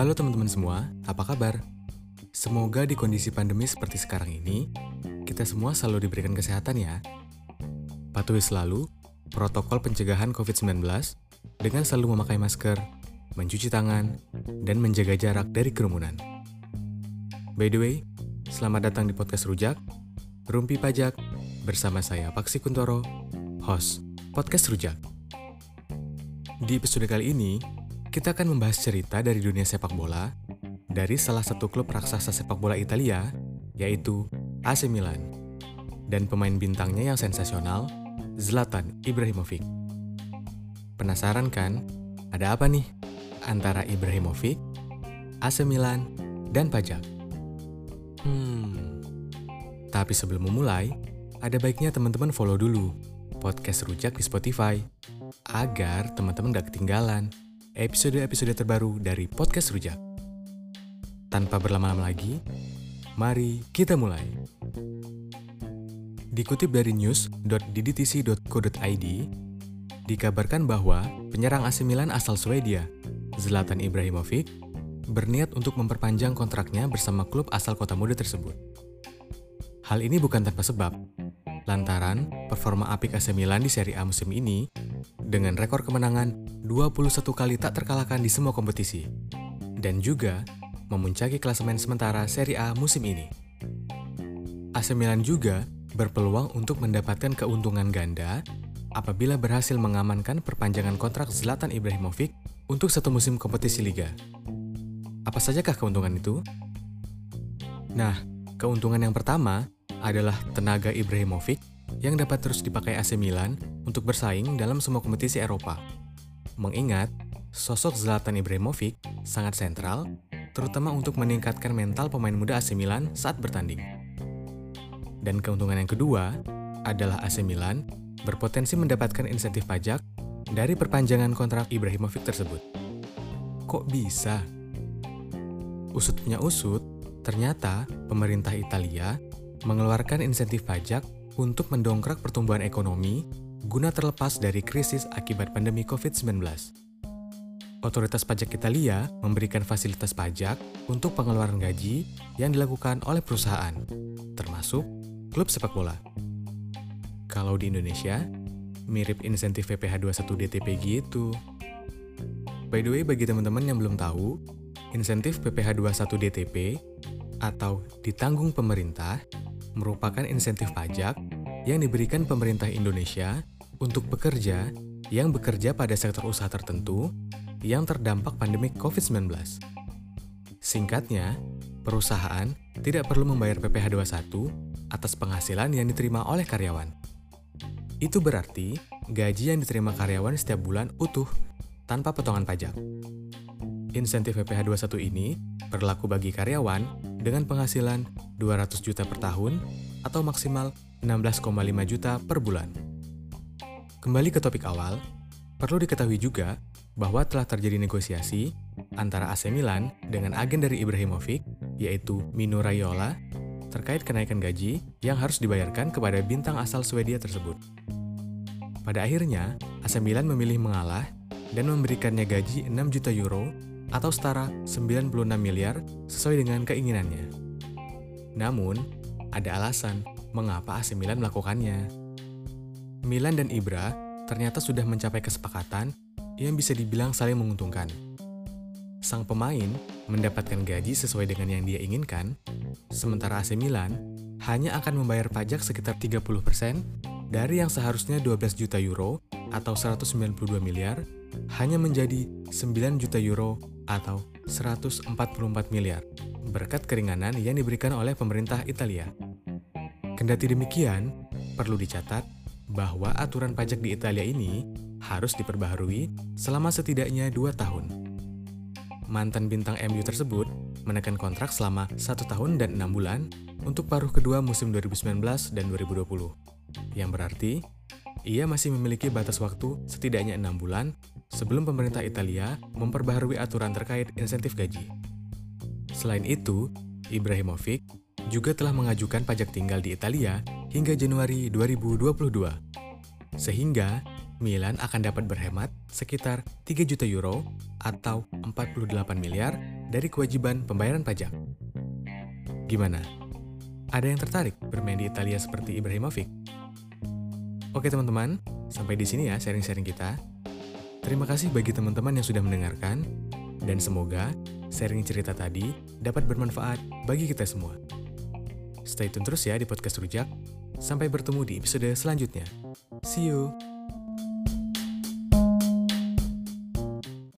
Halo teman-teman semua, apa kabar? Semoga di kondisi pandemi seperti sekarang ini, kita semua selalu diberikan kesehatan ya. Patuhi selalu protokol pencegahan COVID-19 dengan selalu memakai masker, mencuci tangan, dan menjaga jarak dari kerumunan. By the way, selamat datang di podcast Rujak, Rumpi Pajak, bersama saya Paksi Kuntoro, host Podcast Rujak. Di episode kali ini, kita akan membahas cerita dari dunia sepak bola dari salah satu klub raksasa sepak bola Italia, yaitu AC Milan. Dan pemain bintangnya yang sensasional, Zlatan Ibrahimovic. Penasaran kan? Ada apa nih antara Ibrahimovic, AC Milan, dan pajak? Hmm. Tapi sebelum memulai, ada baiknya teman-teman follow dulu podcast Rujak di Spotify agar teman-teman gak ketinggalan episode-episode terbaru dari Podcast Rujak. Tanpa berlama-lama lagi, mari kita mulai. Dikutip dari news.ddtc.co.id, dikabarkan bahwa penyerang AC Milan asal Swedia, Zlatan Ibrahimovic, berniat untuk memperpanjang kontraknya bersama klub asal kota muda tersebut. Hal ini bukan tanpa sebab, lantaran performa apik AC Milan di Serie A musim ini dengan rekor kemenangan 21 kali tak terkalahkan di semua kompetisi, dan juga memuncaki klasemen sementara Serie A musim ini. AC Milan juga berpeluang untuk mendapatkan keuntungan ganda apabila berhasil mengamankan perpanjangan kontrak Zlatan Ibrahimovic untuk satu musim kompetisi liga. Apa sajakah keuntungan itu? Nah, keuntungan yang pertama adalah tenaga Ibrahimovic yang dapat terus dipakai AC Milan untuk bersaing dalam semua kompetisi Eropa. Mengingat, sosok Zlatan Ibrahimovic sangat sentral, terutama untuk meningkatkan mental pemain muda AC Milan saat bertanding. Dan keuntungan yang kedua adalah AC Milan berpotensi mendapatkan insentif pajak dari perpanjangan kontrak Ibrahimovic tersebut. Kok bisa? Usut punya usut, ternyata pemerintah Italia mengeluarkan insentif pajak untuk mendongkrak pertumbuhan ekonomi guna terlepas dari krisis akibat pandemi COVID-19. Otoritas pajak Italia memberikan fasilitas pajak untuk pengeluaran gaji yang dilakukan oleh perusahaan, termasuk klub sepak bola. Kalau di Indonesia, mirip insentif PPh 21 DTP gitu. By the way, bagi teman-teman yang belum tahu, insentif PPh 21 DTP atau ditanggung pemerintah merupakan insentif pajak yang diberikan pemerintah Indonesia untuk pekerja yang bekerja pada sektor usaha tertentu yang terdampak pandemi COVID-19. Singkatnya, perusahaan tidak perlu membayar PPh 21 atas penghasilan yang diterima oleh karyawan. Itu berarti gaji yang diterima karyawan setiap bulan utuh tanpa potongan pajak. Insentif PPh 21 ini berlaku bagi karyawan dengan penghasilan 200 juta per tahun atau maksimal 16,5 juta per bulan. Kembali ke topik awal, perlu diketahui juga bahwa telah terjadi negosiasi antara AC Milan dengan agen dari Ibrahimovic, yaitu Mino Raiola, terkait kenaikan gaji yang harus dibayarkan kepada bintang asal Swedia tersebut. Pada akhirnya, AC Milan memilih mengalah dan memberikannya gaji 6 juta euro atau setara 96 miliar sesuai dengan keinginannya. Namun, ada alasan mengapa AC Milan melakukannya. Milan dan Ibra ternyata sudah mencapai kesepakatan yang bisa dibilang saling menguntungkan. Sang pemain mendapatkan gaji sesuai dengan yang dia inginkan, sementara AC Milan hanya akan membayar pajak sekitar 30% dari yang seharusnya 12 juta euro atau 192 miliar hanya menjadi 9 juta euro atau 144 miliar berkat keringanan yang diberikan oleh pemerintah Italia. Kendati demikian, perlu dicatat bahwa aturan pajak di Italia ini harus diperbaharui selama setidaknya dua tahun. Mantan bintang MU tersebut menekan kontrak selama satu tahun dan enam bulan untuk paruh kedua musim 2019 dan 2020, yang berarti ia masih memiliki batas waktu setidaknya enam bulan sebelum pemerintah Italia memperbaharui aturan terkait insentif gaji. Selain itu, Ibrahimovic juga telah mengajukan pajak tinggal di Italia hingga Januari 2022. Sehingga Milan akan dapat berhemat sekitar 3 juta euro atau 48 miliar dari kewajiban pembayaran pajak. Gimana? Ada yang tertarik bermain di Italia seperti Ibrahimovic? Oke teman-teman, sampai di sini ya sharing-sharing kita. Terima kasih bagi teman-teman yang sudah mendengarkan, dan semoga sharing cerita tadi dapat bermanfaat bagi kita semua. Stay tune terus ya di podcast Rujak. Sampai bertemu di episode selanjutnya. See you!